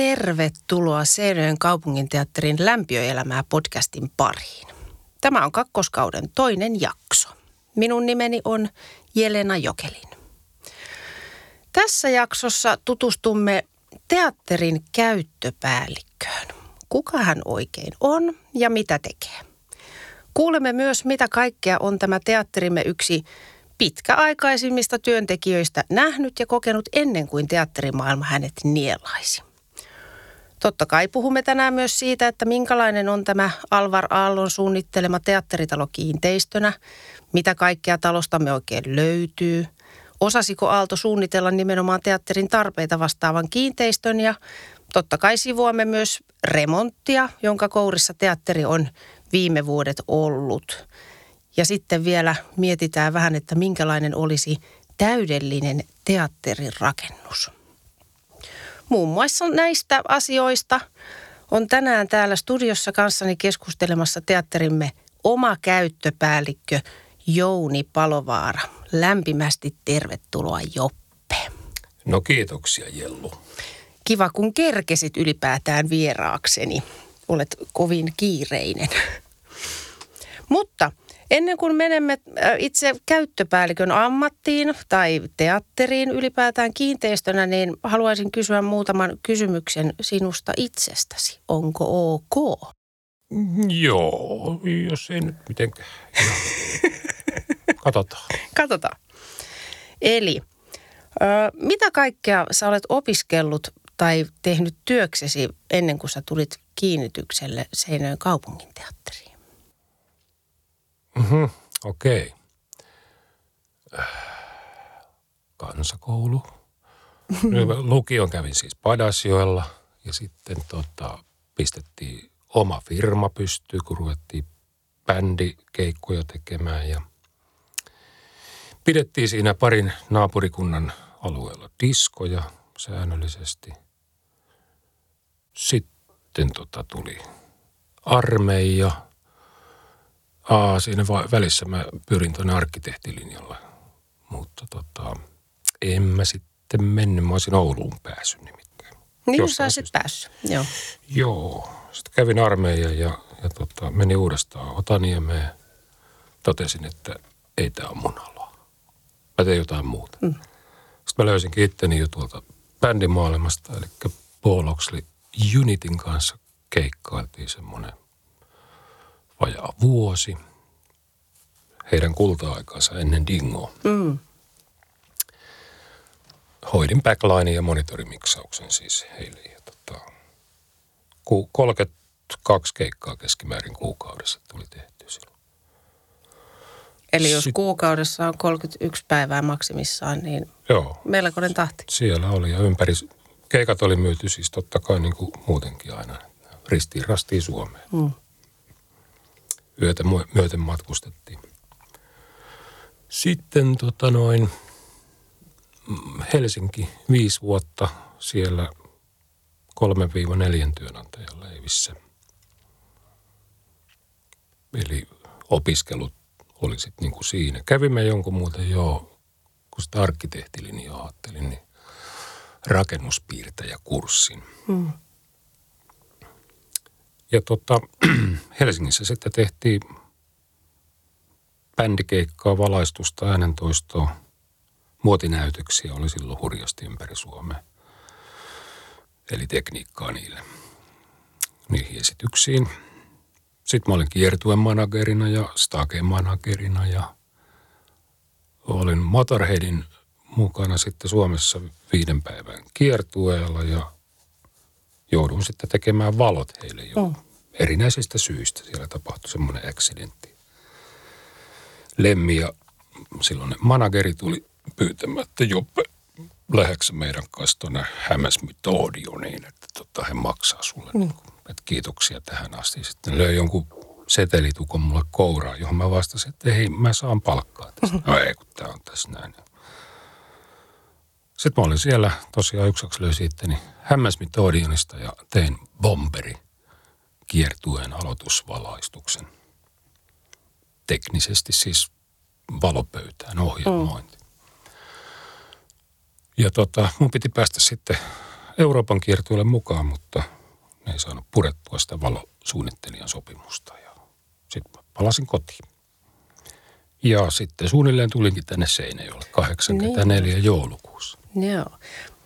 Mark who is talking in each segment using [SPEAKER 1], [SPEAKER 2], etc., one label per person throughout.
[SPEAKER 1] Tervetuloa Seinöjen kaupunginteatterin Lämpiöelämää podcastin pariin. Tämä on kakkoskauden toinen jakso. Minun nimeni on Jelena Jokelin. Tässä jaksossa tutustumme teatterin käyttöpäällikköön. Kuka hän oikein on ja mitä tekee. Kuulemme myös, mitä kaikkea on tämä teatterimme yksi pitkäaikaisimmista työntekijöistä nähnyt ja kokenut ennen kuin teatterimaailma hänet nielaisi. Totta kai puhumme tänään myös siitä, että minkälainen on tämä Alvar Aallon suunnittelema teatteritalo kiinteistönä, mitä kaikkea talostamme oikein löytyy, osasiko Aalto suunnitella nimenomaan teatterin tarpeita vastaavan kiinteistön ja totta kai sivuamme myös remonttia, jonka kourissa teatteri on viime vuodet ollut. Ja sitten vielä mietitään vähän, että minkälainen olisi täydellinen teatterin rakennus. Muun muassa näistä asioista on tänään täällä studiossa kanssani keskustelemassa teatterimme oma käyttöpäällikkö Jouni Palovaara. Lämpimästi tervetuloa Joppe.
[SPEAKER 2] No kiitoksia Jellu.
[SPEAKER 1] Kiva kun kerkesit ylipäätään vieraakseni. Olet kovin kiireinen. Mutta Ennen kuin menemme äh, itse käyttöpäällikön ammattiin tai teatteriin ylipäätään kiinteistönä, niin haluaisin kysyä muutaman kysymyksen sinusta itsestäsi. Onko ok?
[SPEAKER 2] Joo, jos ei nyt mitenkään. Katsotaan.
[SPEAKER 1] Katsotaan. Eli mitä kaikkea sä olet opiskellut tai tehnyt työksesi ennen kuin sä tulit kiinnitykselle Seinäjoen kaupunginteatteriin?
[SPEAKER 2] Mm-hmm, okei. Okay. Kansakoulu. Lukion kävin siis Padasjoella ja sitten tota, pistettiin oma firma pystyyn, kun ruvettiin bändikeikkoja tekemään ja pidettiin siinä parin naapurikunnan alueella diskoja säännöllisesti. Sitten tota tuli armeija – Aa, siinä välissä mä pyrin tuonne arkkitehtilinjalle, mutta tota, en mä sitten mennyt. Mä olisin Ouluun päässyt nimittäin.
[SPEAKER 1] Niin sä olisit päässyt, joo.
[SPEAKER 2] Joo. Sitten kävin armeijan ja, ja tota, menin uudestaan Otaniemeen. Totesin, että ei tämä ole mun aloa. Mä teen jotain muuta. Mm. Sitten mä löysinkin itteni jo tuolta bändimaailmasta, eli Paul Oxley Unitin kanssa keikkailtiin semmoinen vajaa vuosi heidän kulta-aikaansa ennen Dingoa. Mm. Hoidin backlinein ja monitorimiksauksen siis heille. Ja tota, 32 keikkaa keskimäärin kuukaudessa tuli tehty silloin.
[SPEAKER 1] Eli jos Sit, kuukaudessa on 31 päivää maksimissaan, niin joo, melkoinen tahti.
[SPEAKER 2] Siellä oli ja ympäri, keikat oli myyty siis totta kai niin kuin muutenkin aina ristiin rastiin Suomeen. Mm yötä myöten matkustettiin. Sitten tota noin, Helsinki viisi vuotta siellä kolme viiva neljän työnantajan leivissä. Eli opiskelut oli sitten niin kuin siinä. Kävimme jonkun muuten jo, kun sitä arkkitehtilinjaa ajattelin, niin rakennuspiirtäjäkurssin. Hmm. Ja tota, Helsingissä sitten tehtiin bändikeikkaa, valaistusta, äänentoistoa, muotinäytöksiä oli silloin hurjasti ympäri Suomea. Eli tekniikkaa niille, niihin esityksiin. Sitten mä olin kiertuen managerina ja Stake managerina ja olin Motorheadin mukana sitten Suomessa viiden päivän kiertueella ja joudun sitten tekemään valot heille jo mm. erinäisistä syistä. Siellä tapahtui semmoinen accidentti. Lemmi ja silloin manageri tuli pyytämään, että Joppe, läheksä meidän kanssa tuonne niin, että tota, he maksaa sulle. Mm. Niin että kiitoksia tähän asti. Sitten löi jonkun setelitukon mulle kouraan, johon mä vastasin, että hei, mä saan palkkaa tästä. Mm-hmm. No ei, kun tää on tässä näin. Sitten mä olin siellä tosiaan yksiksi löysin itteni Hämmäsmitodionista ja tein bomberi kiertueen aloitusvalaistuksen. Teknisesti siis valopöytään ohjelmointi. Mm. Ja tota, mun piti päästä sitten Euroopan kiertueelle mukaan, mutta ne ei saanut purettua sitä valosuunnittelijan sopimusta. Ja sitten palasin kotiin. Ja sitten suunnilleen tulinkin tänne Seinäjoelle 84 niin. joulukuussa.
[SPEAKER 1] Joo.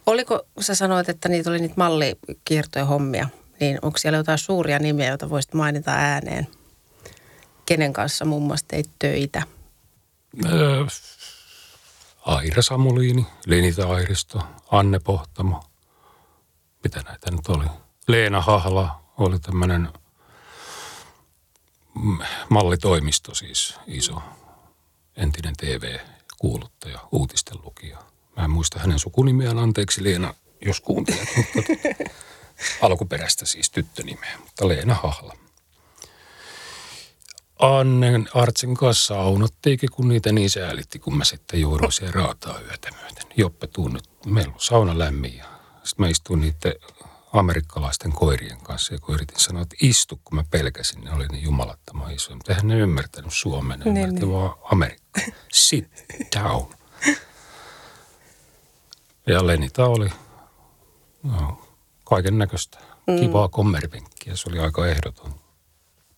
[SPEAKER 1] Oliko, sä sanoit, että niitä oli niitä mallikiertoja hommia, niin onko siellä jotain suuria nimiä, joita voisit mainita ääneen? Kenen kanssa muun muassa teit töitä?
[SPEAKER 2] Öö, Aira Samuliini, Lenita Airisto, Anne Pohtamo. Mitä näitä nyt oli? Leena Hahla oli tämmöinen mallitoimisto siis iso, entinen TV-kuuluttaja, uutisten lukija. Mä en muista hänen sukunimeään, anteeksi Leena, jos kuuntelet, mutta alkuperäistä siis tyttönimeä, mutta Leena Hahla. Annen Artsin kanssa saunottiinkin, kun niitä niin säälitti, kun mä sitten jouduin siihen raataa yötä myöten. Joppe, tuu nyt, meillä on sauna lämmin ja sitten mä istuin niiden amerikkalaisten koirien kanssa ja kun yritin sanoa, että istu, kun mä pelkäsin, ne oli niin jumalattoman isoja. Mutta eihän ne ymmärtänyt Suomen, ne niin, ymmärtänyt niin. vaan Amerikka. Sit down. Ja Lenita oli no, kaiken näköistä mm. kivaa kommervenkkiä. Se oli aika ehdoton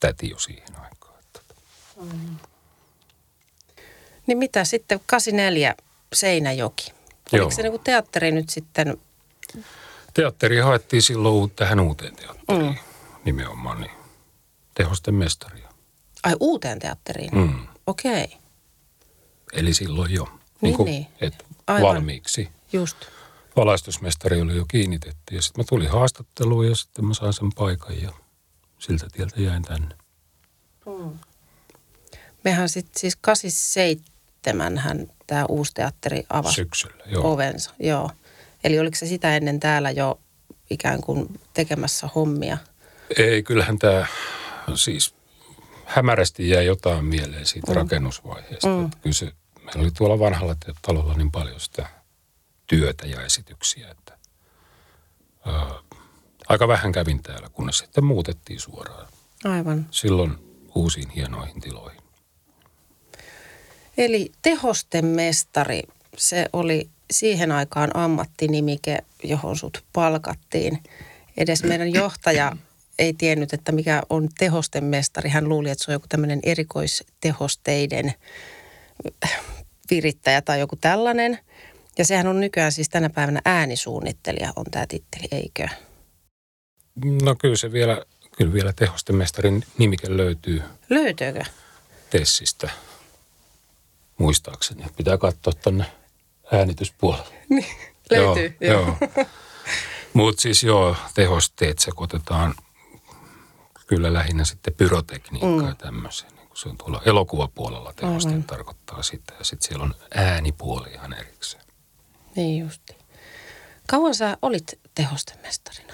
[SPEAKER 2] täti jo siihen aikaan. Mm.
[SPEAKER 1] Niin mitä sitten 84 Seinäjoki? Oliko Joo. se niin teatteri nyt sitten?
[SPEAKER 2] Teatteri haettiin silloin tähän uuteen teatteriin mm. nimenomaan, niin tehosten mestaria.
[SPEAKER 1] Ai uuteen teatteriin? Mm. Okei. Okay.
[SPEAKER 2] Eli silloin jo. Niin, niin, kuin, niin. Et valmiiksi.
[SPEAKER 1] Just.
[SPEAKER 2] Valaistusmestari oli jo kiinnitetty ja sitten mä tulin haastatteluun ja sitten mä sain sen paikan ja siltä tieltä jäin tänne. Mm.
[SPEAKER 1] Mehän sitten siis 87 hän tämä uusi teatteri avasi
[SPEAKER 2] Syksyllä, joo.
[SPEAKER 1] ovensa. Joo. Eli oliko se sitä ennen täällä jo ikään kuin tekemässä hommia?
[SPEAKER 2] Ei, kyllähän tämä siis hämärästi jäi jotain mieleen siitä mm. rakennusvaiheesta. Mm. Kyllä se, meillä oli tuolla vanhalla talolla niin paljon sitä työtä ja esityksiä, että ää, aika vähän kävin täällä, kunnes sitten muutettiin suoraan.
[SPEAKER 1] Aivan.
[SPEAKER 2] Silloin uusiin hienoihin tiloihin.
[SPEAKER 1] Eli tehostemestari, se oli siihen aikaan ammattinimike, johon sut palkattiin. Edes meidän johtaja ei tiennyt, että mikä on tehostemestari. Hän luuli, että se on joku tämmöinen erikoistehosteiden virittäjä tai joku tällainen. Ja sehän on nykyään siis tänä päivänä äänisuunnittelija on tämä titteli, eikö?
[SPEAKER 2] No kyllä se vielä, kyllä vielä tehostemestarin nimike löytyy.
[SPEAKER 1] Löytyykö?
[SPEAKER 2] Tessistä muistaakseni. Pitää katsoa tuonne äänityspuolelle.
[SPEAKER 1] Niin, löytyy, joo. joo.
[SPEAKER 2] joo. Mutta siis joo, tehosteet sekoitetaan kyllä lähinnä sitten pyrotekniikkaa mm. ja tämmöisiä. Niin se on tuolla elokuvapuolella tehosteet Aivan. tarkoittaa sitä. Ja sitten siellä on äänipuoli ihan erikseen.
[SPEAKER 1] Niin justi. Kauan sä olit tehostemestarina?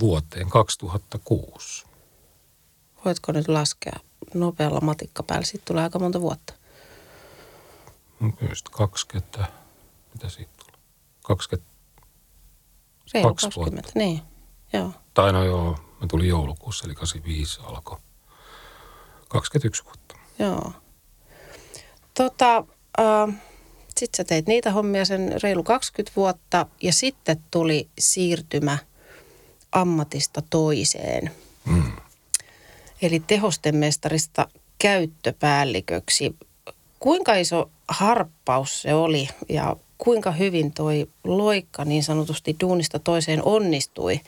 [SPEAKER 2] Vuoteen 2006.
[SPEAKER 1] Voitko nyt laskea nopealla matikkapäällä? Sitten tulee aika monta vuotta.
[SPEAKER 2] Just 20, mitä siitä tuli? 20,
[SPEAKER 1] Reilu 20, vuotta. niin, joo.
[SPEAKER 2] Tai no joo, mä tulin joulukuussa, eli 85 alkoi. 21 vuotta.
[SPEAKER 1] Joo. Tota, äh, sitten sä teit niitä hommia sen reilu 20 vuotta ja sitten tuli siirtymä ammatista toiseen. Mm. Eli tehostemestarista käyttöpäälliköksi. Kuinka iso harppaus se oli ja kuinka hyvin toi loikka niin sanotusti duunista toiseen onnistui?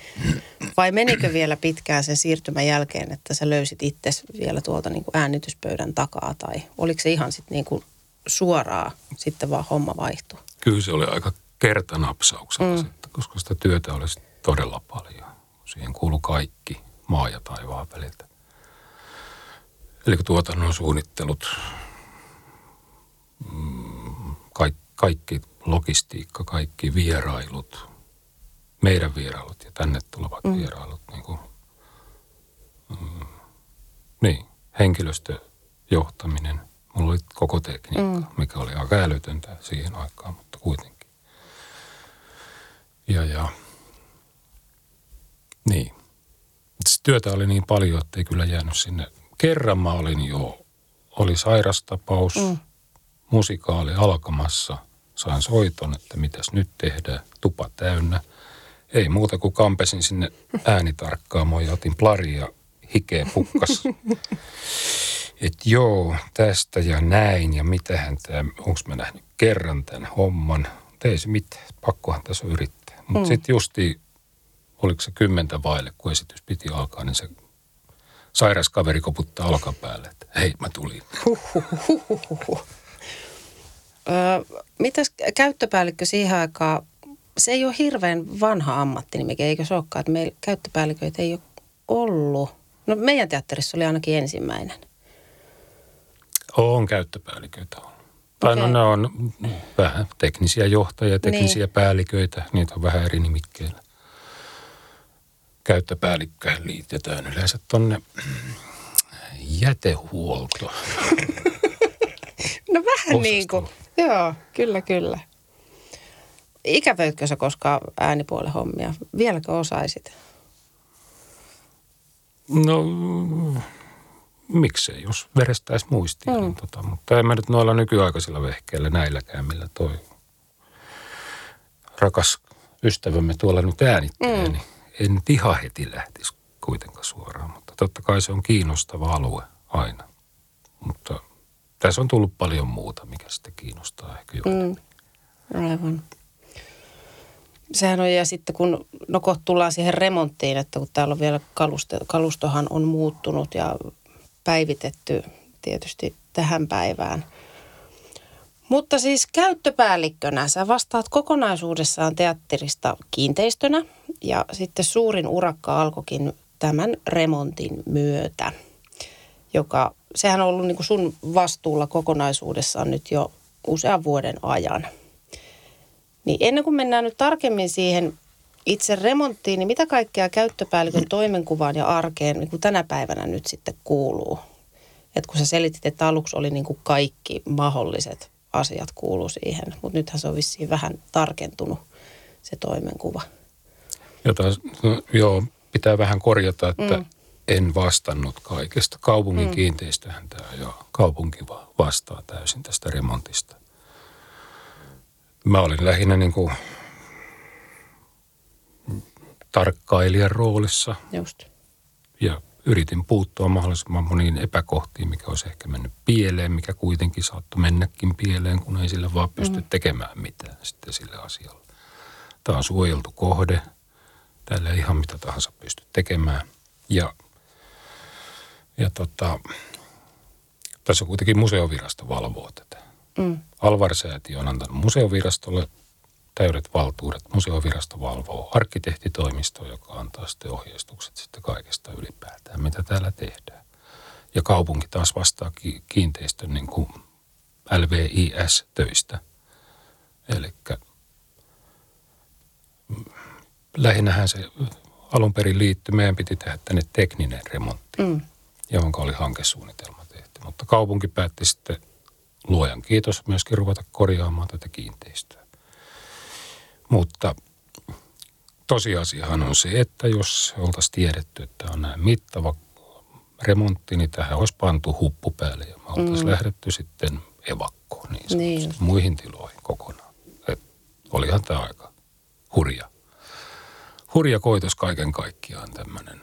[SPEAKER 1] Vai menikö vielä pitkään sen siirtymän jälkeen, että sä löysit itse vielä tuolta niin kuin äänityspöydän takaa? Tai oliko se ihan sitten niin kuin suoraa sitten vaan homma vaihtui?
[SPEAKER 2] Kyllä se oli aika kertanapsauksella mm. sitten, koska sitä työtä oli todella paljon. Siihen kuului kaikki maa ja taivaan väliltä. Eli tuotannon suunnittelut, kaikki, kaikki logistiikka, kaikki vierailut, meidän vierailut ja tänne tulevat mm. vierailut, niin, kuin, mm, niin henkilöstöjohtaminen. Mulla oli koko tekniikka, mm. mikä oli aika älytöntä siihen aikaan, mutta kuitenkin. Ja, ja niin. Työtä oli niin paljon, että ei kyllä jäänyt sinne. Kerran mä olin jo, oli sairastapaus, mm musikaali alkamassa. Sain soiton, että mitäs nyt tehdään, tupa täynnä. Ei muuta kuin kampesin sinne äänitarkkaamoon ja otin plaria hikeä pukkas. että joo, tästä ja näin ja mitähän tämä, onko mä nähnyt kerran tämän homman. Ei se mitään, pakkohan tässä on yrittää. Mutta mm. sitten justi, oliko se kymmentä vaille, kun esitys piti alkaa, niin se sairas kaveri koputtaa olkapäälle, että hei, mä tulin.
[SPEAKER 1] Öö, mitäs käyttöpäällikkö siihen aikaan, se ei ole hirveän vanha ammattinimike, eikö se olekaan, että meillä käyttöpäälliköitä ei ole ollut. No meidän teatterissa oli ainakin ensimmäinen.
[SPEAKER 2] On käyttöpäälliköitä on. Tai okay. no ne on vähän teknisiä johtajia, teknisiä niin. päälliköitä, niitä on vähän eri nimikkeillä. Käyttöpäällikköön liitetään yleensä tonne jätehuolto.
[SPEAKER 1] no vähän niin kuin, joo, kyllä kyllä. Ikävöitkö sä koskaan äänipuolen hommia? Vieläkö osaisit?
[SPEAKER 2] No miksei, jos verestäisi muistiin. Mm. Niin tota, mutta en mä nyt noilla nykyaikaisilla vehkeillä näilläkään, millä toi rakas ystävämme tuolla nyt äänittelee, mm. niin en nyt ihan heti lähtisi kuitenkaan suoraan. Mutta totta kai se on kiinnostava alue aina. Mutta tässä on tullut paljon muuta, mikä sitten kiinnostaa ehkä
[SPEAKER 1] Mm. Aivan. Sehän on, ja sitten kun, no kohta tullaan siihen remonttiin, että kun täällä on vielä kalusto, kalustohan on muuttunut ja päivitetty tietysti tähän päivään. Mutta siis käyttöpäällikkönä sä vastaat kokonaisuudessaan teatterista kiinteistönä ja sitten suurin urakka alkoikin tämän remontin myötä, joka sehän on ollut niin kuin sun vastuulla kokonaisuudessaan nyt jo usean vuoden ajan. Niin ennen kuin mennään nyt tarkemmin siihen itse remonttiin, niin mitä kaikkea käyttöpäällikön toimenkuvaan ja arkeen niin kuin tänä päivänä nyt sitten kuuluu? Et kun sä selitit, että aluksi oli niin kuin kaikki mahdolliset asiat kuuluu siihen, mutta nythän se on vissiin vähän tarkentunut se toimenkuva.
[SPEAKER 2] Jota, no, joo, pitää vähän korjata, että mm. en vastannut kaikesta. Kaupungin mm. kiinteistöhän tämä jo, kaupunki vastaa täysin tästä remontista. Mä olin lähinnä niin kuin tarkkailijan roolissa.
[SPEAKER 1] Just.
[SPEAKER 2] Ja yritin puuttua mahdollisimman moniin epäkohtiin, mikä olisi ehkä mennyt pieleen, mikä kuitenkin saattoi mennäkin pieleen, kun ei sille vaan pysty mm. tekemään mitään sitten sille asialle. Tämä on suojeltu kohde. Täällä ei ihan mitä tahansa pysty tekemään. Ja, ja tota, tässä on kuitenkin museovirasto valvoo tätä. Mm. Alvar-säätiö on antanut museovirastolle täydet valtuudet. Museovirasto valvoo arkkitehtitoimisto, joka antaa sitten ohjeistukset sitten kaikesta ylipäätään, mitä täällä tehdään. Ja kaupunki taas vastaa kiinteistön niin kuin LVIS-töistä. Eli lähinnähän se alun perin liittyi, meidän piti tehdä tänne tekninen remontti, mm. johon oli hankesuunnitelma tehty. Mutta kaupunki päätti sitten luojan kiitos myöskin ruveta korjaamaan tätä kiinteistöä. Mutta tosiasiahan on se, että jos oltaisiin tiedetty, että on näin mittava remontti, niin tähän olisi pantu huppu päälle ja me oltaisiin mm. lähdetty sitten evakkoon niin, niin muihin tiloihin kokonaan. Et olihan tämä aika hurja. Hurja koitos kaiken kaikkiaan tämmöinen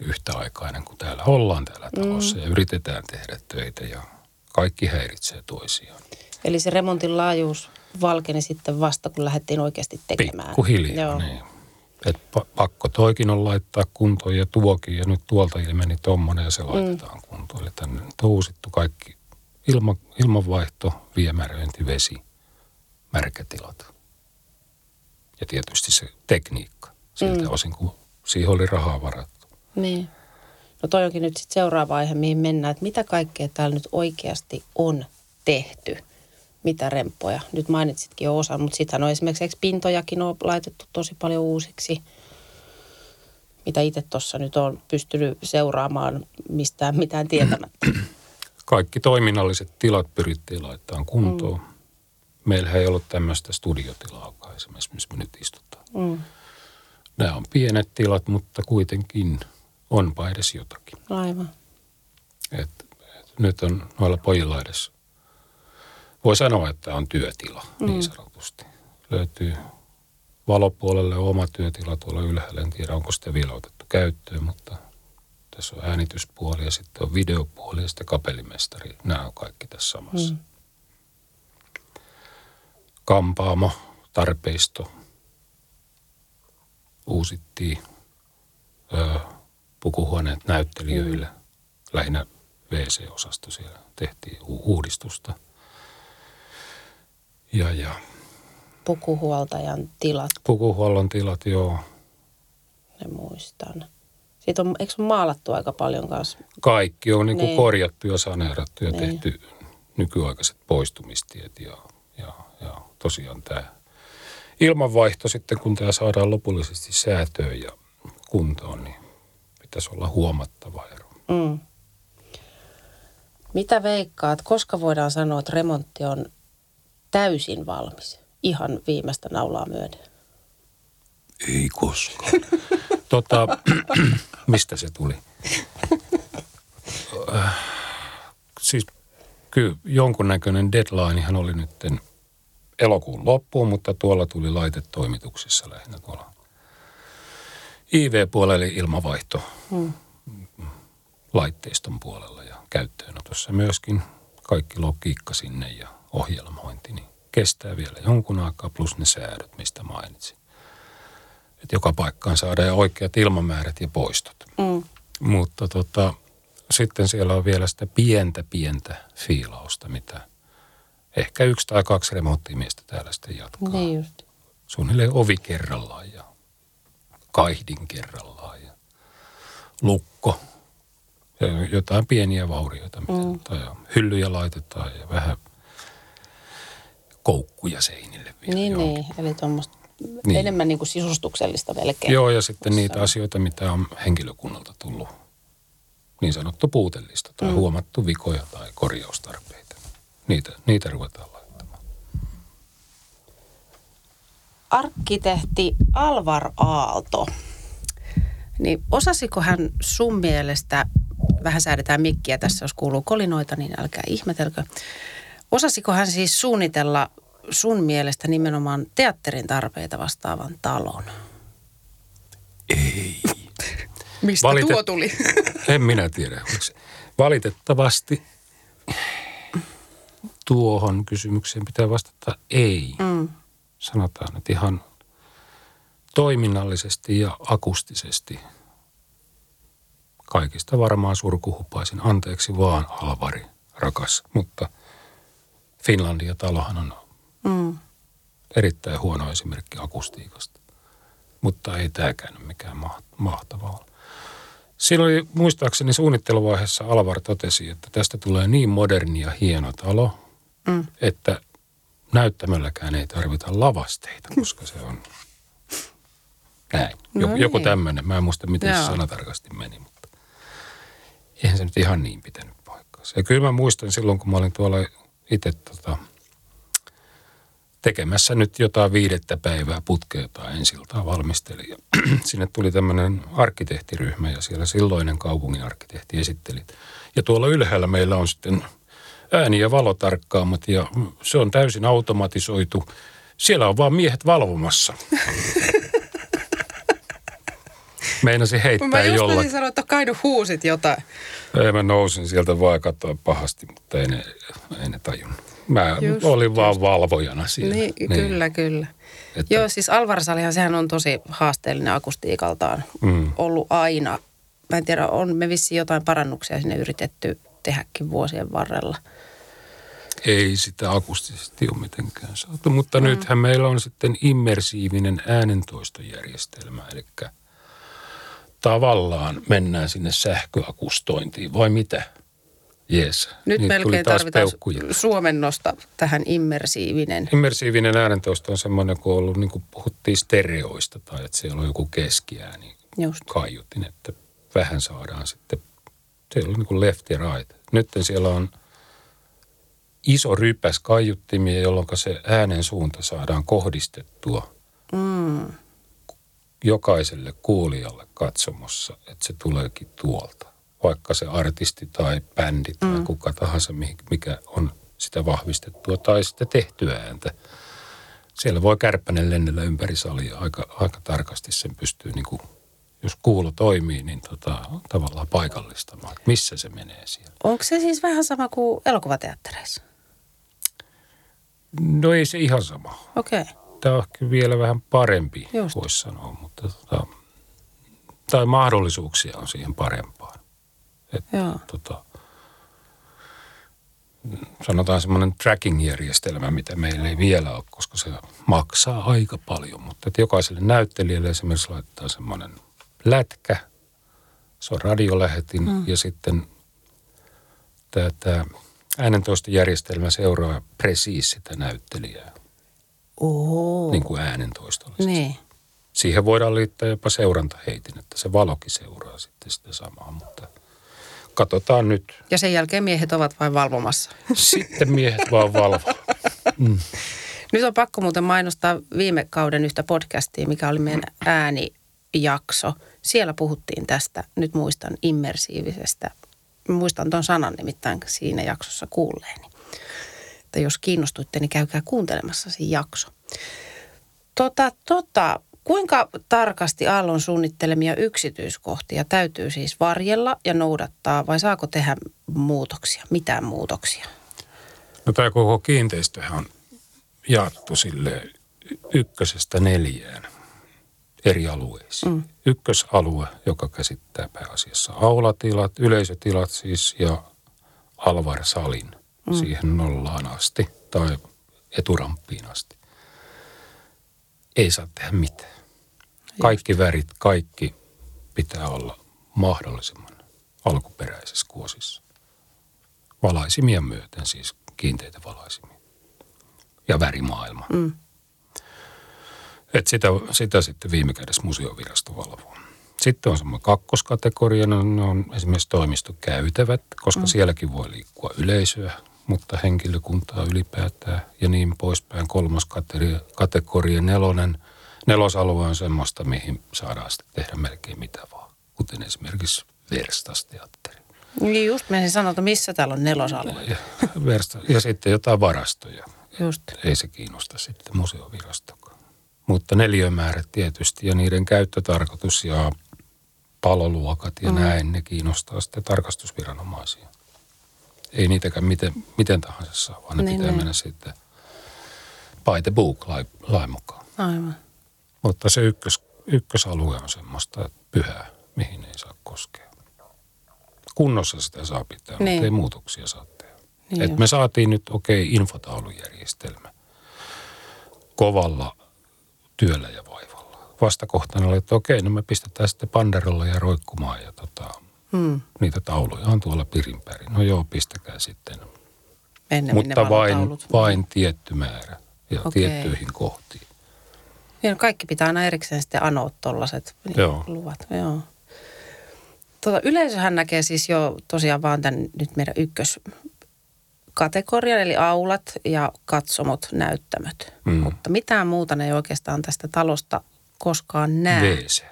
[SPEAKER 2] yhtäaikainen, kun täällä ollaan täällä talossa mm. ja yritetään tehdä töitä ja kaikki häiritsee toisiaan.
[SPEAKER 1] Eli se remontin laajuus valkeni sitten vasta, kun lähdettiin oikeasti tekemään.
[SPEAKER 2] Pikkuhiljaa, Joo. niin. Et pakko toikin on laittaa kuntoon ja tuokin ja nyt tuolta ilmeni tommonen ja se mm. laitetaan mm. kuntoon. Eli tänne on uusittu kaikki ilma, ilmanvaihto, viemäröinti, vesi, märkätilat. Ja tietysti se tekniikka siltä mm. osin, kun siihen oli rahaa varattu.
[SPEAKER 1] Niin. No toi onkin nyt sitten seuraava aihe, mihin mennään, että mitä kaikkea täällä nyt oikeasti on tehty – mitä remppoja. Nyt mainitsitkin jo osa, mutta sittenhän on esimerkiksi pintojakin on laitettu tosi paljon uusiksi, mitä itse tuossa nyt on pystynyt seuraamaan mistään mitään tietämättä.
[SPEAKER 2] Kaikki toiminnalliset tilat pyrittiin laittamaan kuntoon. Mm. Meillähän ei ollut tämmöistä studiotilaa esimerkiksi, missä me nyt istutaan. Mm. Nämä on pienet tilat, mutta kuitenkin onpa edes jotakin.
[SPEAKER 1] Aivan.
[SPEAKER 2] Et, et nyt on noilla pojilla edes voi sanoa, että on työtila niin mm. niin sanotusti. Löytyy valopuolelle oma työtila tuolla ylhäällä. En tiedä, onko sitä vielä otettu käyttöön, mutta tässä on äänityspuoli ja sitten on videopuoli ja sitten kapellimestari. Nämä on kaikki tässä samassa. Mm. Kampaamo, tarpeisto, uusittiin ö, pukuhuoneet näyttelijöille. Mm. Lähinnä WC-osasto siellä tehtiin uudistusta. Ja, ja.
[SPEAKER 1] Pukuhuoltajan tilat.
[SPEAKER 2] Pukuhuollon tilat, joo.
[SPEAKER 1] Ne muistan. Siitä on, eikö on maalattu aika paljon kanssa?
[SPEAKER 2] Kaikki on niin kuin niin. korjattu ja saneerattu ja niin. tehty nykyaikaiset poistumistiet ja, ja, ja tosiaan tämä ilmanvaihto sitten, kun tämä saadaan lopullisesti säätöön ja kuntoon, niin pitäisi olla huomattava ero. Mm.
[SPEAKER 1] Mitä veikkaat, koska voidaan sanoa, että remontti on täysin valmis? Ihan viimeistä naulaa myöden.
[SPEAKER 2] Ei koskaan. tota, mistä se tuli? Äh, siis kyllä jonkunnäköinen deadlinehan oli nytten elokuun loppuun, mutta tuolla tuli laitetoimituksessa lähinnä tuolla IV-puolelle ilmavaihto hmm. laitteiston puolella ja käyttöönotossa myöskin kaikki logiikka sinne ja ohjelmointi, niin kestää vielä jonkun aikaa plus ne säädöt, mistä mainitsin. Että joka paikkaan saadaan oikeat ilmamäärät ja poistot. Mm. Mutta tota, sitten siellä on vielä sitä pientä, pientä fiilausta, mitä ehkä yksi tai kaksi remonttimiestä täällä sitten jatkaa.
[SPEAKER 1] Niin just.
[SPEAKER 2] Suunnilleen ovi kerrallaan ja kaihdin kerrallaan ja lukko ja jotain pieniä vaurioita, mitä mm. tai hyllyjä laitetaan ja vähän koukkuja seinille
[SPEAKER 1] vielä. Niin, niin. eli tuommoista niin. enemmän niin kuin sisustuksellista melkein.
[SPEAKER 2] Joo, ja sitten niitä asioita, mitä on henkilökunnalta tullut niin sanottu puutellista tai mm. huomattu vikoja tai korjaustarpeita. Niitä, niitä ruvetaan laittamaan.
[SPEAKER 1] Arkkitehti Alvar Aalto, niin osasiko hän sun mielestä, vähän säädetään mikkiä tässä, jos kuuluu kolinoita, niin älkää ihmetelkö. Osasiko hän siis suunnitella sun mielestä nimenomaan teatterin tarpeita vastaavan talon?
[SPEAKER 2] Ei.
[SPEAKER 1] Mistä Valitet... tuo tuli?
[SPEAKER 2] en minä tiedä. Valitettavasti tuohon kysymykseen pitää vastata ei. Mm. Sanotaan, että ihan toiminnallisesti ja akustisesti kaikista varmaan surkuhupaisin. Anteeksi vaan, Alvari, rakas. Mutta Finlandia talohan on mm. erittäin huono esimerkki akustiikasta. Mutta ei tämäkään ole mikään mahtavaa Siinä oli muistaakseni suunnitteluvaiheessa Alvar totesi, että tästä tulee niin moderni ja hieno talo, mm. että näyttämölläkään ei tarvita lavasteita, koska se on näin. No joku, niin. joku tämmöinen. Mä en muista, miten Joo. se sana tarkasti meni, mutta eihän se nyt ihan niin pitänyt paikkaansa. Ja kyllä mä muistan silloin, kun mä olin tuolla itse tota, tekemässä nyt jotain viidettä päivää putkea tai ensiltaa valmisteli. Ja sinne tuli tämmöinen arkkitehtiryhmä ja siellä silloinen kaupungin arkkitehti esitteli. Ja tuolla ylhäällä meillä on sitten ääni- ja valotarkkaamat ja se on täysin automatisoitu. Siellä on vaan miehet valvomassa. Meinasi heittää mä jollakin. Mä
[SPEAKER 1] sanoa, että Kaidu huusit jotain.
[SPEAKER 2] Ei, mä nousin sieltä vaan katsoa pahasti, mutta ei ne, ei ne tajunnut. Mä just, olin just. vaan valvojana siellä.
[SPEAKER 1] Niin, niin. Kyllä, kyllä. Että... Joo, siis Alvarsalihan sehän on tosi haasteellinen akustiikaltaan mm. ollut aina. Mä en tiedä, on me vissiin jotain parannuksia sinne yritetty tehdäkin vuosien varrella.
[SPEAKER 2] Ei sitä akustisesti ole mitenkään saatu, mutta mm. nythän meillä on sitten immersiivinen äänentoistojärjestelmä, eli tavallaan mennään sinne sähköakustointiin, vai mitä? Yes.
[SPEAKER 1] Nyt Niitä melkein tarvitaan peukkuja. suomennosta tähän immersiivinen.
[SPEAKER 2] Immersiivinen äänentoisto on semmoinen, kun on ollut, niin kuin puhuttiin stereoista tai että siellä on joku keskiääni Just. kaiutin, että vähän saadaan sitten, siellä on niin kuin left ja right. Nyt siellä on iso rypäs kaiuttimia, jolloin se äänen suunta saadaan kohdistettua mm. jokaiselle kuulijalle katsomossa, että se tuleekin tuolta vaikka se artisti tai bändi tai mm. kuka tahansa, mikä on sitä vahvistettua tai sitä tehtyä ääntä. siellä voi kärppänen lennellä ympäri salia aika, aika tarkasti. Sen pystyy, niin kuin, jos kuulo toimii, niin tota, tavallaan paikallistamaan, missä se menee siellä.
[SPEAKER 1] Onko se siis vähän sama kuin elokuvateattereissa?
[SPEAKER 2] No ei se ihan sama.
[SPEAKER 1] Okei. Okay.
[SPEAKER 2] Tämä on ehkä vielä vähän parempi,
[SPEAKER 1] Just.
[SPEAKER 2] voisi sanoa, mutta tota, tai mahdollisuuksia on siihen parempaan. Et,
[SPEAKER 1] Joo.
[SPEAKER 2] tota, sanotaan semmoinen tracking-järjestelmä, mitä meillä ei vielä ole, koska se maksaa aika paljon. Mutta että jokaiselle näyttelijälle esimerkiksi laittaa semmoinen lätkä, se on radiolähetin mm. ja sitten tämä, äänentoistojärjestelmä seuraa presiis sitä näyttelijää,
[SPEAKER 1] Oo.
[SPEAKER 2] niin kuin äänentoistollisesti.
[SPEAKER 1] Niin.
[SPEAKER 2] Siihen voidaan liittää jopa seurantaheitin, että se valokin seuraa sitten sitä samaa, mutta katsotaan nyt.
[SPEAKER 1] Ja sen jälkeen miehet ovat vain valvomassa.
[SPEAKER 2] Sitten miehet vaan valvoo.
[SPEAKER 1] Nyt on pakko muuten mainostaa viime kauden yhtä podcastia, mikä oli meidän äänijakso. Siellä puhuttiin tästä, nyt muistan, immersiivisestä. Muistan tuon sanan nimittäin siinä jaksossa kuulleeni. Että jos kiinnostuitte, niin käykää kuuntelemassa siinä jakso. Tota, tota, kuinka tarkasti Aallon suunnittelemia yksityiskohtia täytyy siis varjella ja noudattaa vai saako tehdä muutoksia, mitään muutoksia?
[SPEAKER 2] No tämä koko kiinteistöhän on jaettu sille ykkösestä neljään eri alueisiin. Mm. Ykkösalue, joka käsittää pääasiassa aulatilat, yleisötilat siis ja Alvar-salin mm. siihen nollaan asti tai eturamppiin asti. Ei saa tehdä mitään. Kaikki värit, kaikki pitää olla mahdollisimman alkuperäisessä kuosissa. Valaisimia myöten, siis kiinteitä valaisimia. Ja värimaailma.
[SPEAKER 1] Mm.
[SPEAKER 2] Et sitä, sitä sitten viime kädessä museovirasto valvoo. Sitten on semmoinen kakkoskategoria, no, ne on esimerkiksi toimistokäytävät, koska mm. sielläkin voi liikkua yleisöä, mutta henkilökuntaa ylipäätään ja niin poispäin. Kolmas kategoria, kategoria nelonen. Nelosalue on semmoista, mihin saadaan sitten tehdä melkein mitä vaan, kuten esimerkiksi verstasteatteri.
[SPEAKER 1] Niin just menisin sanoa, että missä täällä on nelosalue.
[SPEAKER 2] Ja, versta, ja sitten jotain varastoja.
[SPEAKER 1] Just.
[SPEAKER 2] Ei se kiinnosta sitten museovirastokaan. Mutta neliömäärät tietysti ja niiden käyttötarkoitus ja paloluokat ja mm. näin, ne kiinnostaa sitten tarkastusviranomaisia. Ei niitäkään miten, miten tahansa saa, vaan ne
[SPEAKER 1] Niin,
[SPEAKER 2] pitää
[SPEAKER 1] niin.
[SPEAKER 2] mennä sitten by the book lain, lain mukaan.
[SPEAKER 1] Aivan.
[SPEAKER 2] Mutta se ykkös, ykkösalue on semmoista pyhää, mihin ei saa koskea. Kunnossa sitä saa pitää,
[SPEAKER 1] Niin.
[SPEAKER 2] mutta ei muutoksia saa tehdä.
[SPEAKER 1] Niin
[SPEAKER 2] Et me saatiin nyt, okei, okay, infotaulujärjestelmä kovalla työllä ja vaivalla. Vastakohtana oli, että okei, no me pistetään sitten panderolla ja roikkumaan ja tota,
[SPEAKER 1] Hmm.
[SPEAKER 2] niitä tauluja on tuolla pirinpärin. No joo, pistäkää sitten.
[SPEAKER 1] Ennemmin
[SPEAKER 2] Mutta vain, vain tietty määrä ja
[SPEAKER 1] Okei.
[SPEAKER 2] tiettyihin kohtiin.
[SPEAKER 1] Niin, kaikki pitää aina erikseen sitten anoa tuollaiset
[SPEAKER 2] Joo.
[SPEAKER 1] luvat. Joo. Tuota, yleisöhän näkee siis jo tosiaan vaan tämän nyt meidän ykköskategorian, eli aulat ja katsomot, näyttämöt.
[SPEAKER 2] Mm.
[SPEAKER 1] Mutta mitään muuta ne ei oikeastaan tästä talosta koskaan näe.
[SPEAKER 2] WC.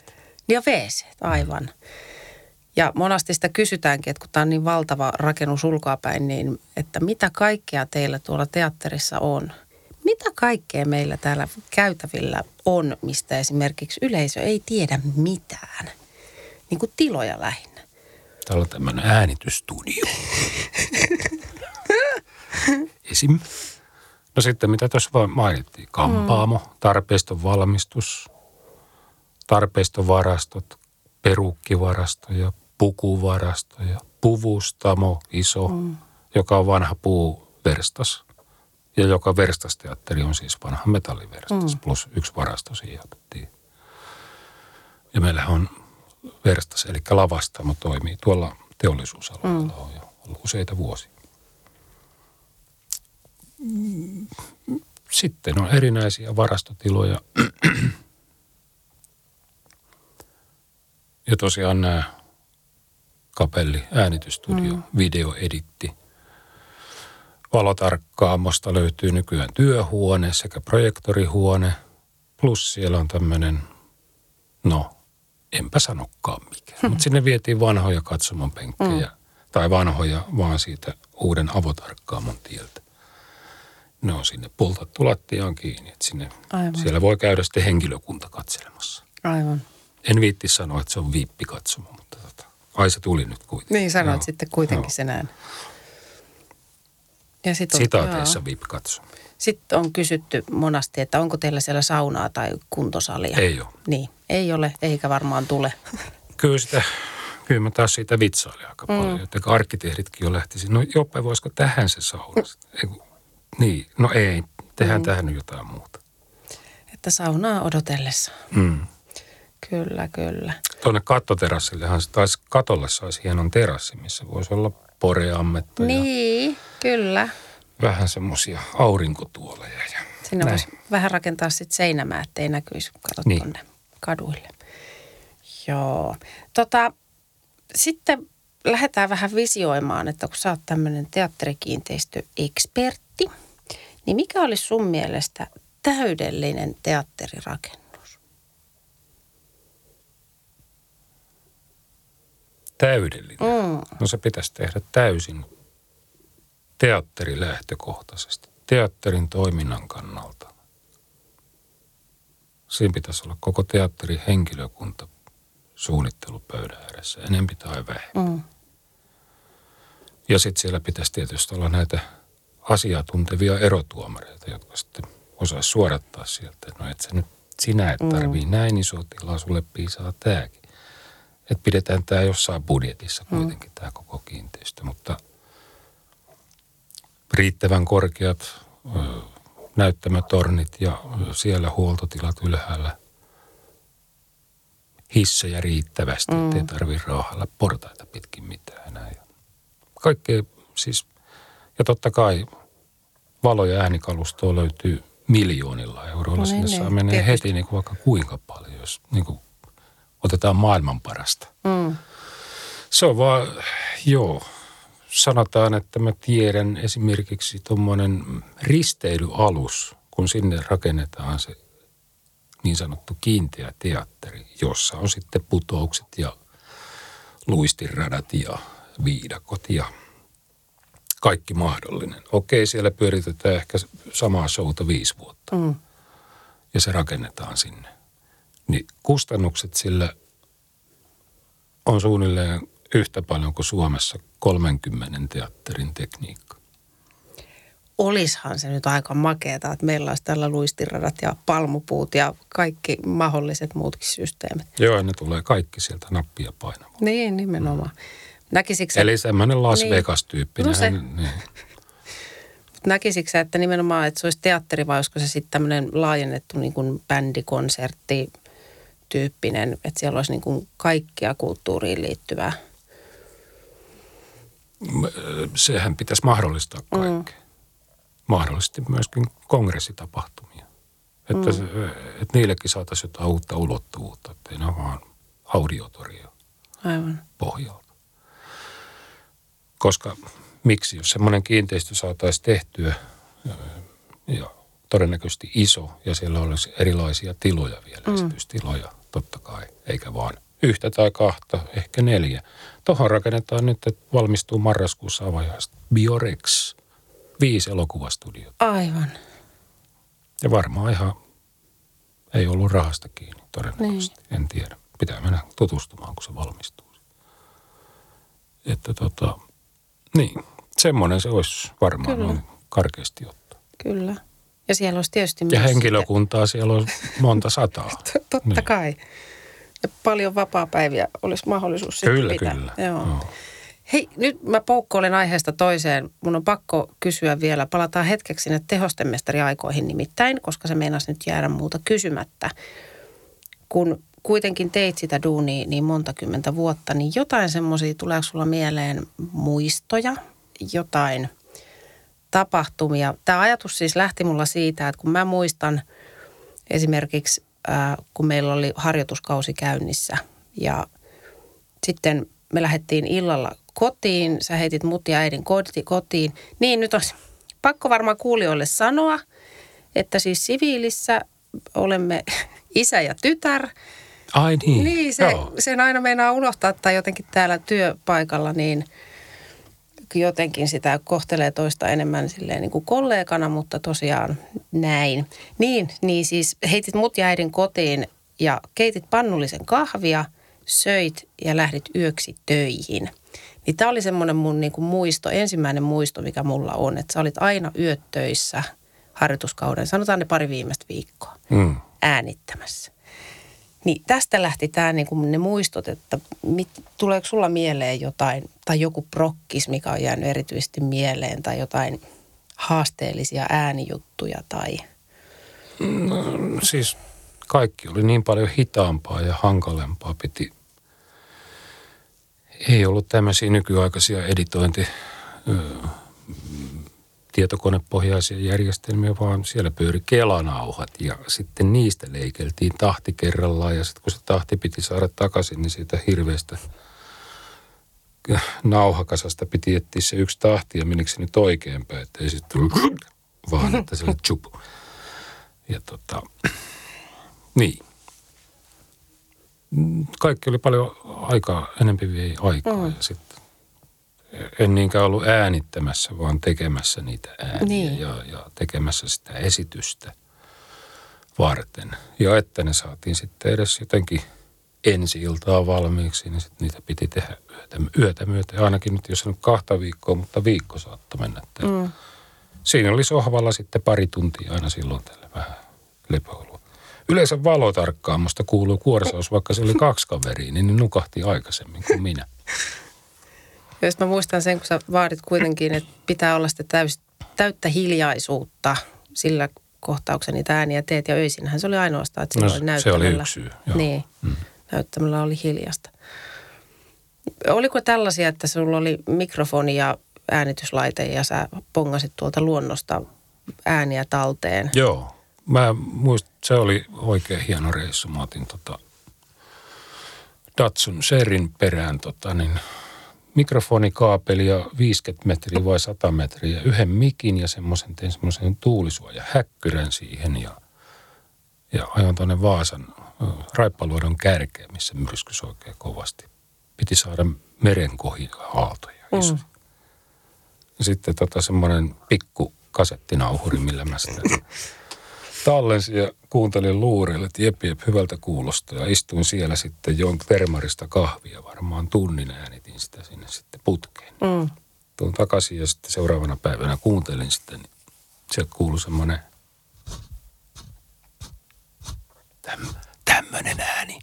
[SPEAKER 1] Ja wc aivan. Ja monasti sitä kysytäänkin, että kun tämä on niin valtava rakennus ulkoapäin, niin että mitä kaikkea teillä tuolla teatterissa on? Mitä kaikkea meillä täällä käytävillä on, mistä esimerkiksi yleisö ei tiedä mitään? Niin kuin tiloja lähinnä.
[SPEAKER 2] Täällä on tämmöinen äänitystudio. Esim. No sitten mitä tuossa vaan mainittiin. Kampaamo, tarpeiston valmistus, tarpeistovarastot, perukkivarastoja, pukuvarastoja, puvustamo iso, mm. joka on vanha puuverstas. Ja joka verstasteatteri on siis vanha metalliverstas, mm. plus yksi varasto siihen otettiin. Ja meillähän on verstas, eli lavastamo toimii tuolla teollisuusalueella mm. on jo ollut useita vuosia. Sitten on erinäisiä varastotiloja. ja tosiaan nämä kapelli, äänitystudio, mm. videoeditti. Valotarkkaamosta löytyy nykyään työhuone sekä projektorihuone. Plus siellä on tämmöinen, no enpä sanokaan mikä. Mutta sinne vietiin vanhoja katsomon penkkejä. Tai vanhoja vaan siitä uuden avotarkkaamon tieltä. Ne on sinne pultattu lattiaan kiinni. Että sinne,
[SPEAKER 1] Aivan.
[SPEAKER 2] siellä voi käydä sitten henkilökunta katselemassa.
[SPEAKER 1] Aivan.
[SPEAKER 2] En viitti sanoa, että se on viippikatsomo, mutta tota, ai se tuli nyt kuitenkin.
[SPEAKER 1] Niin sanoit
[SPEAKER 2] Joo.
[SPEAKER 1] sitten kuitenkin
[SPEAKER 2] Joo.
[SPEAKER 1] sen äänen. Ja sit on,
[SPEAKER 2] Sitaateissa viippikatsomo.
[SPEAKER 1] Sitten on kysytty monasti, että onko teillä siellä saunaa tai kuntosalia.
[SPEAKER 2] Ei ole.
[SPEAKER 1] Niin, ei ole, eikä varmaan tule.
[SPEAKER 2] Kyllä sitä, kyllä mä taas siitä vitsailin aika mm. paljon. Että arkkitehditkin jo lähtisi, no jopa voisiko tähän se sauna? Kun- niin, no ei, tehdään mm. tähän nyt jotain muuta.
[SPEAKER 1] Että saunaa odotellessa.
[SPEAKER 2] Mm.
[SPEAKER 1] Kyllä, kyllä.
[SPEAKER 2] Tuonne kattoterassillehan se taisi, katolle saisi hienon terassi, missä voisi olla poreammetta ja
[SPEAKER 1] Niin, kyllä.
[SPEAKER 2] vähän semmoisia aurinkotuoleja. Ja
[SPEAKER 1] Sinne
[SPEAKER 2] näin.
[SPEAKER 1] voisi vähän rakentaa sitten seinämää, ettei näkyisi kato
[SPEAKER 2] Niin.
[SPEAKER 1] tuonne kaduille. Joo. Tota, sitten lähdetään vähän visioimaan, että kun sä oot tämmöinen teatterikiinteistöekspertti, niin mikä olisi sun mielestä täydellinen teatterirakennus?
[SPEAKER 2] Täydellinen.
[SPEAKER 1] Mm.
[SPEAKER 2] No se pitäisi tehdä täysin teatterilähtökohtaisesti, teatterin toiminnan kannalta. Siinä pitäisi olla koko teatterin henkilökunta suunnittelupöydän ääressä, enempi tai vähemmän.
[SPEAKER 1] Mm.
[SPEAKER 2] Ja sitten siellä pitäisi tietysti olla näitä asiatuntevia erotuomareita, jotka sitten osaisi suorattaa sieltä. No et sä nyt, sinä et tarvii mm. näin iso tilaa, sulle piisaa tämäkin. Että pidetään tämä jossain budjetissa kuitenkin, mm. tämä koko kiinteistö. Mutta riittävän korkeat ö, näyttämötornit ja siellä huoltotilat ylhäällä. Hissejä riittävästi, mm. ettei tarvitse raahalla portaita pitkin mitään enää. Kaikkea siis, ja totta kai valo- ja äänikalustoa löytyy miljoonilla euroilla.
[SPEAKER 1] No
[SPEAKER 2] Sinne
[SPEAKER 1] niin,
[SPEAKER 2] saa
[SPEAKER 1] niin,
[SPEAKER 2] menee
[SPEAKER 1] tietysti.
[SPEAKER 2] heti niin kuin vaikka kuinka paljon, jos niin kuin otetaan maailman parasta.
[SPEAKER 1] Mm.
[SPEAKER 2] Se on vaan, joo, sanotaan, että mä tiedän esimerkiksi tuommoinen risteilyalus, kun sinne rakennetaan se niin sanottu kiinteä teatteri, jossa on sitten putoukset ja luistinradat ja viidakot ja kaikki mahdollinen. Okei, siellä pyöritetään ehkä samaa showta viisi vuotta
[SPEAKER 1] Mm.
[SPEAKER 2] ja se rakennetaan sinne. Niin kustannukset sillä on suunnilleen yhtä paljon kuin Suomessa 30 teatterin tekniikka.
[SPEAKER 1] Olishan se nyt aika makeeta, että meillä olisi tällä luistiradat ja palmupuut ja kaikki mahdolliset muutkin systeemit.
[SPEAKER 2] Joo, ne tulee kaikki sieltä nappia painamaan.
[SPEAKER 1] Niin, nimenomaan. Näkisikö sä,
[SPEAKER 2] Eli semmoinen Las
[SPEAKER 1] Niin.
[SPEAKER 2] Vegas-tyyppinen.
[SPEAKER 1] No se.
[SPEAKER 2] Niin.
[SPEAKER 1] näkisikö sä, että nimenomaan, että se olisi teatteri vai olisiko se sitten tämmöinen laajennettu niin kuin bändikonsertti tyyppinen, että siellä olisi niin kuin kaikkia kulttuuriin liittyvää.
[SPEAKER 2] Sehän pitäisi mahdollistaa kaikkea. Mm. Mahdollisesti myöskin kongressitapahtumia. Että, se, että niillekin saataisiin jotain uutta ulottuvuutta, ettei ne ole vaan audiotoria
[SPEAKER 1] Aivan.
[SPEAKER 2] pohjalta. Koska miksi, jos semmoinen kiinteistö saataisiin tehtyä ja todennäköisesti iso ja siellä olisi erilaisia tiloja vielä, mm. esitystiloja totta kai, eikä vaan yhtä tai kahta, ehkä neljä. Tuohon rakennetaan nyt, että valmistuu marraskuussa avajaista Biorex, viisi elokuvastudiota.
[SPEAKER 1] Aivan.
[SPEAKER 2] Ja varmaan ihan ei ollut rahasta kiinni todennäköisesti, niin. en tiedä. Pitää mennä tutustumaan, kun se valmistuu. Että tota, niin, semmoinen se olisi varmaan
[SPEAKER 1] Kyllä.
[SPEAKER 2] noin karkeasti ottaa.
[SPEAKER 1] Kyllä. Ja siellä olisi tietysti
[SPEAKER 2] Ja
[SPEAKER 1] myös
[SPEAKER 2] henkilökuntaa siellä on monta sataa.
[SPEAKER 1] Totta
[SPEAKER 2] Niin.
[SPEAKER 1] kai. Ja paljon vapaa-päiviä olisi mahdollisuus sitten
[SPEAKER 2] Kyllä,
[SPEAKER 1] pitää.
[SPEAKER 2] kyllä.
[SPEAKER 1] Joo.
[SPEAKER 2] Joo.
[SPEAKER 1] Hei, nyt mä poukkoilen aiheesta toiseen. Mun on pakko kysyä vielä. Palataan hetkeksi sinne tehostemestariaikoihin nimittäin, koska se meinasi nyt jäädä muuta kysymättä. Kun kuitenkin teit sitä duunia niin monta kymmentä vuotta, niin jotain semmoisia, tuleeko sulla mieleen muistoja, jotain tapahtumia? Tämä ajatus siis lähti mulla siitä, että kun mä muistan esimerkiksi, ää, kun meillä oli harjoituskausi käynnissä ja sitten me lähdettiin illalla kotiin, sä heitit mut ja äidin koti- kotiin. Niin nyt on pakko varmaan kuulijoille sanoa, että siis siviilissä olemme isä ja tytär.
[SPEAKER 2] Ai niin,
[SPEAKER 1] Niin, se,
[SPEAKER 2] joo.
[SPEAKER 1] sen aina meinaa unohtaa tai jotenkin täällä työpaikalla, niin jotenkin sitä kohtelee toista enemmän silleen niin kuin kollegana, mutta tosiaan näin. Niin, niin siis heitit mut ja äidin kotiin ja keitit pannullisen kahvia, söit ja lähdit yöksi töihin. Niin tämä oli semmoinen mun niin kuin muisto, ensimmäinen muisto, mikä mulla on, että sä olit aina yöt töissä harjoituskauden, sanotaan ne pari viimeistä viikkoa, mm. äänittämässä. Niin tästä lähti tämä niin kuin ne muistot, että mit, tuleeko sulla mieleen jotain tai joku prokkis, mikä on jäänyt erityisesti mieleen tai jotain haasteellisia äänijuttuja tai...
[SPEAKER 2] No, siis kaikki oli niin paljon hitaampaa ja hankalempaa. Piti, ei ollut tämmöisiä nykyaikaisia editointi tietokonepohjaisia järjestelmiä, vaan siellä pyöri kelanauhat ja sitten niistä leikeltiin tahti kerrallaan ja sitten kun se tahti piti saada takaisin, niin siitä hirveästä nauhakasasta piti etsiä se yksi tahti ja menikö se nyt oikeinpäin, että ei sitten tullut vaan, että se oli chupu. Ja tota, niin. Kaikki oli paljon aikaa, enempi vei aikaa mm. ja sitten en niinkään ollut äänittämässä, vaan tekemässä niitä ääniä niin. ja, ja tekemässä sitä esitystä varten. Ja että ne saatiin sitten edes jotenkin ensi iltaa valmiiksi, niin sitten niitä piti tehdä yötä, yötä myötä. Ainakin nyt jos on kahta viikkoa, mutta viikko saattoi mennä. Mm. Siinä oli sohvalla sitten pari tuntia aina silloin tälle vähän lepoilua. Yleensä valotarkkaamosta kuuluu kuorsaus, vaikka se oli kaksi kaveria, niin ne nukahti aikaisemmin kuin minä.
[SPEAKER 1] Ja mä muistan sen, kun sä vaadit kuitenkin, että pitää olla sitä täys, täyttä hiljaisuutta sillä kohtauksen niitä ääniä teet. Ja öisinhän se oli ainoastaan, että no, oli
[SPEAKER 2] se oli yksi syy,
[SPEAKER 1] joo. Niin, mm. näyttämällä oli hiljasta. Oliko tällaisia, että sulla oli mikrofoni ja äänityslaite ja sä pongasit tuolta luonnosta ääniä talteen?
[SPEAKER 2] Joo. Mä muistan, se oli oikein hieno reissu. Mä otin tota Datsun Serin perään tota, niin mikrofonikaapeli ja 50 metriä vai 100 metriä, yhden mikin ja semmoisen, tein semmoisen tuulisuoja häkkyrän siihen ja, ja ajoin tuonne Vaasan Raippaluodon kärkeen, missä myrskys oikein kovasti. Piti saada merenkohi aaltoja. Mm. Sitten tota semmoinen pikku kasettinauhuri, millä mä sitä tallensin ja kuuntelin luureille, että jep, jep, hyvältä kuulosta. Ja istuin siellä sitten join termarista kahvia varmaan tunnin äänitin sitä sinne sitten putkeen. Mm. Tuun takaisin ja sitten seuraavana päivänä kuuntelin sitten, niin sieltä kuului semmoinen täm, tämmöinen ääni.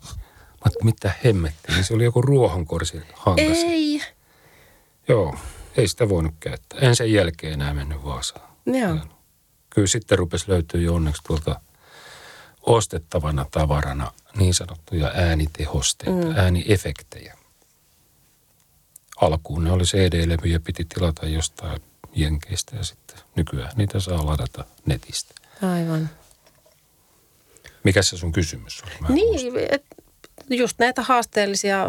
[SPEAKER 2] Mä mitä hemmettiin, niin se oli joku ruohonkorsi hankas.
[SPEAKER 1] Ei.
[SPEAKER 2] Joo, ei sitä voinut käyttää. En sen jälkeen enää mennyt Vaasaan.
[SPEAKER 1] Joo
[SPEAKER 2] kyllä sitten rupesi löytyä jo onneksi tuolta ostettavana tavarana niin sanottuja äänitehosteita, mm. ääniefektejä. Alkuun ne oli CD-levyjä, piti tilata jostain jenkeistä ja sitten nykyään niitä saa ladata netistä.
[SPEAKER 1] Aivan.
[SPEAKER 2] Mikä se sun kysymys oli?
[SPEAKER 1] Mä niin, et, just näitä haasteellisia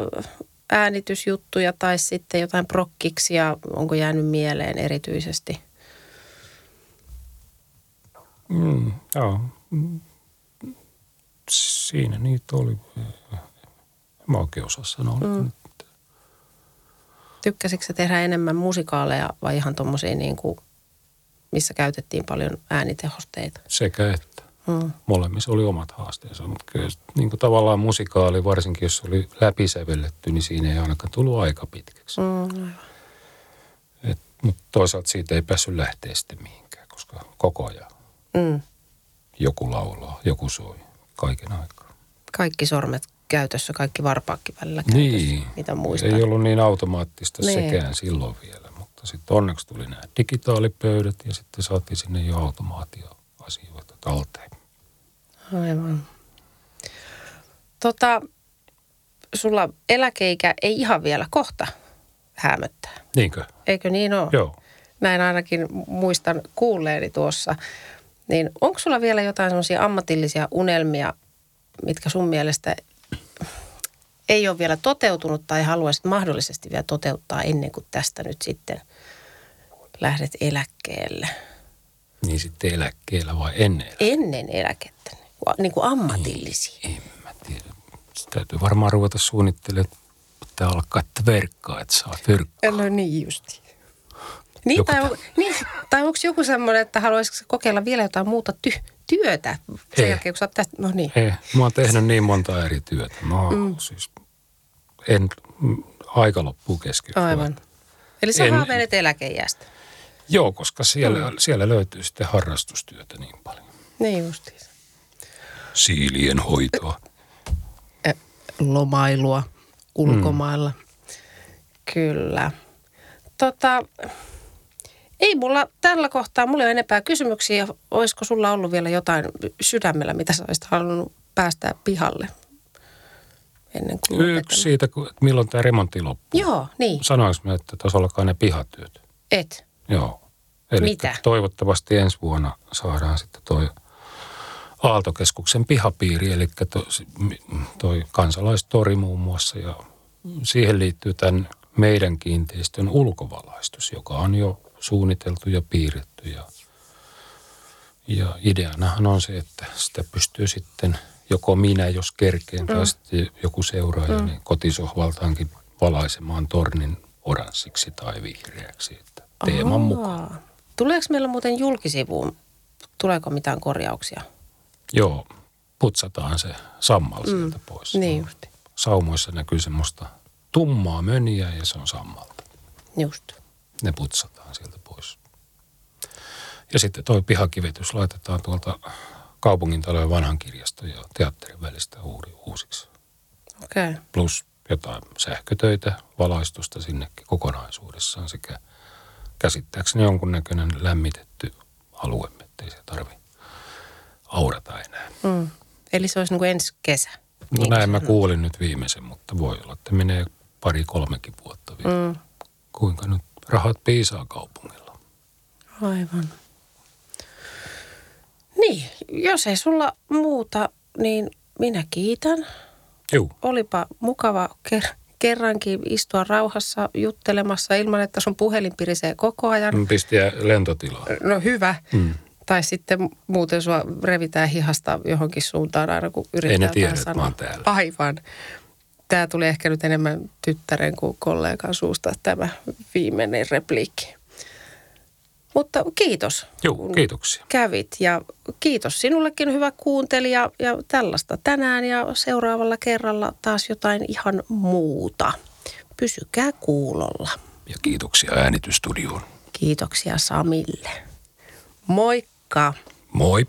[SPEAKER 1] äänitysjuttuja tai sitten jotain prokkiksia, onko jäänyt mieleen erityisesti?
[SPEAKER 2] Mm, joo. Siinä niitä oli. Mä oikein osaa sanoa. Mm.
[SPEAKER 1] Tykkäsitkö tehdä enemmän musikaaleja vai ihan tuommoisia niin kuin, missä käytettiin paljon äänitehosteita?
[SPEAKER 2] Sekä että. Mm. Molemmissa oli omat haasteensa, mutta kyllä niin kuin tavallaan musikaali, varsinkin jos oli läpisävelletty, niin siinä ei ainakaan tullut aika pitkäksi. Mm, Et, mutta toisaalta siitä ei päässyt lähteä sitten mihinkään, koska koko ajan Mm. Joku laulaa, joku soi, kaiken aikaa.
[SPEAKER 1] Kaikki sormet käytössä, kaikki varpaakki välillä käytössä,
[SPEAKER 2] niin.
[SPEAKER 1] mitä muistan.
[SPEAKER 2] Ei ollut niin automaattista niin. sekään silloin vielä, mutta sitten onneksi tuli nämä digitaalipöydät ja sitten saatiin sinne jo automaatioasioita talteen.
[SPEAKER 1] Aivan. Tota, sulla eläkeikä ei ihan vielä kohta hämöttää.
[SPEAKER 2] Niinkö?
[SPEAKER 1] Eikö niin ole?
[SPEAKER 2] Joo.
[SPEAKER 1] Näin ainakin muistan kuulleeni tuossa. Niin onko sulla vielä jotain semmoisia ammatillisia unelmia, mitkä sun mielestä ei ole vielä toteutunut tai haluaisit mahdollisesti vielä toteuttaa ennen kuin tästä nyt sitten lähdet eläkkeelle?
[SPEAKER 2] Niin sitten eläkkeellä vai ennen eläkettä?
[SPEAKER 1] Ennen eläkettä, niin kuin ammatillisia.
[SPEAKER 2] Niin, en mä tiedä. Sitä täytyy varmaan ruveta suunnittelemaan, pitää alkaa, että verkkaa, että saa verkkaa.
[SPEAKER 1] No niin justi. Niin,
[SPEAKER 2] Joku
[SPEAKER 1] tai,
[SPEAKER 2] tä-
[SPEAKER 1] on, niin, tai onko joku semmoinen, että haluaisitko kokeilla vielä jotain muuta ty- työtä sen
[SPEAKER 2] Ei.
[SPEAKER 1] jälkeen, kun sä oot tästä, no niin.
[SPEAKER 2] Ei, mä oon tehnyt niin monta eri työtä. Mä oon mm. siis, en, mm, aika loppuu kesken.
[SPEAKER 1] Aivan. Eli sä
[SPEAKER 2] En-
[SPEAKER 1] haaveilet eläkeijästä.
[SPEAKER 2] Joo, koska siellä, mm. siellä löytyy sitten harrastustyötä niin paljon.
[SPEAKER 1] Niin justiinsa.
[SPEAKER 2] Siilien hoitoa.
[SPEAKER 1] Ä, Lomailua ulkomailla. Mm. Kyllä. Tota, ei mulla tällä kohtaa, mulla ei ole enempää kysymyksiä. Olisiko sulla ollut vielä jotain sydämellä, mitä sä olisit halunnut päästää pihalle ennen kuin
[SPEAKER 2] Yksi
[SPEAKER 1] lopetamme?
[SPEAKER 2] siitä, että milloin tämä remontti loppuu.
[SPEAKER 1] Joo, niin.
[SPEAKER 2] Sanoinko mä, että tässä alkaa ne pihatyöt?
[SPEAKER 1] Et.
[SPEAKER 2] Joo. Eli
[SPEAKER 1] Mitä?
[SPEAKER 2] toivottavasti ensi vuonna saadaan sitten toi Aaltokeskuksen pihapiiri, eli to, toi kansalaistori muun muassa. Ja siihen liittyy tämän meidän kiinteistön ulkovalaistus, joka on jo suunniteltu ja piirretty. Ja, ja ideanahan on se, että sitä pystyy sitten joko minä, jos kerkeen, tai sitten joku seuraaja, niin kotisohvaltaankin valaisemaan tornin oranssiksi tai vihreäksi, että teeman mukaan.
[SPEAKER 1] Aa. Tuleeko meillä muuten julkisivuun, tuleeko mitään korjauksia?
[SPEAKER 2] Joo, putsataan se sammal sieltä pois.
[SPEAKER 1] Niin justi.
[SPEAKER 2] Saumoissa näkyy semmoista tummaa möniä ja se on sammalta.
[SPEAKER 1] Just.
[SPEAKER 2] Ne putsataan sieltä pois. Ja sitten toi pihakivetys laitetaan tuolta kaupungin talojen vanhan kirjaston ja teatterin välistä uuri, uusiksi.
[SPEAKER 1] Okay.
[SPEAKER 2] Plus jotain sähkötöitä, valaistusta sinnekin kokonaisuudessaan sekä käsittääkseni jonkunnäköinen lämmitetty alue, ettei se tarvi aurata enää.
[SPEAKER 1] Mm. Eli se olisi niin kuin ensi kesä.
[SPEAKER 2] No
[SPEAKER 1] Niin
[SPEAKER 2] näin mä kuulin nyt viimeisen, mutta voi olla, että menee pari kolmekin vuotta vielä.
[SPEAKER 1] Mm.
[SPEAKER 2] Kuinka nyt rahat piisaa kaupungilla?
[SPEAKER 1] Aivan. Niin, jos ei sulla muuta, niin minä kiitän.
[SPEAKER 2] Juu,
[SPEAKER 1] Olipa mukava ker- kerrankin istua rauhassa juttelemassa ilman, että sun puhelin pirisee koko ajan.
[SPEAKER 2] pistiä lentotilaa.
[SPEAKER 1] No hyvä.
[SPEAKER 2] Mm.
[SPEAKER 1] Tai sitten muuten sua revitään hihasta johonkin suuntaan aina, kun yrittää
[SPEAKER 2] Ei ne tiedä, että mä oon täällä.
[SPEAKER 1] Aivan. Tämä tuli ehkä nyt enemmän tyttären kuin kollegan suusta tämä viimeinen repliikki. Mutta kiitos. Kun
[SPEAKER 2] kiitoksia.
[SPEAKER 1] Kävit ja kiitos sinullekin hyvä kuuntelija ja tällaista tänään ja seuraavalla kerralla taas jotain ihan muuta. Pysykää kuulolla.
[SPEAKER 2] Ja kiitoksia äänitystudioon.
[SPEAKER 1] Kiitoksia Samille. Moikka!
[SPEAKER 2] Moi!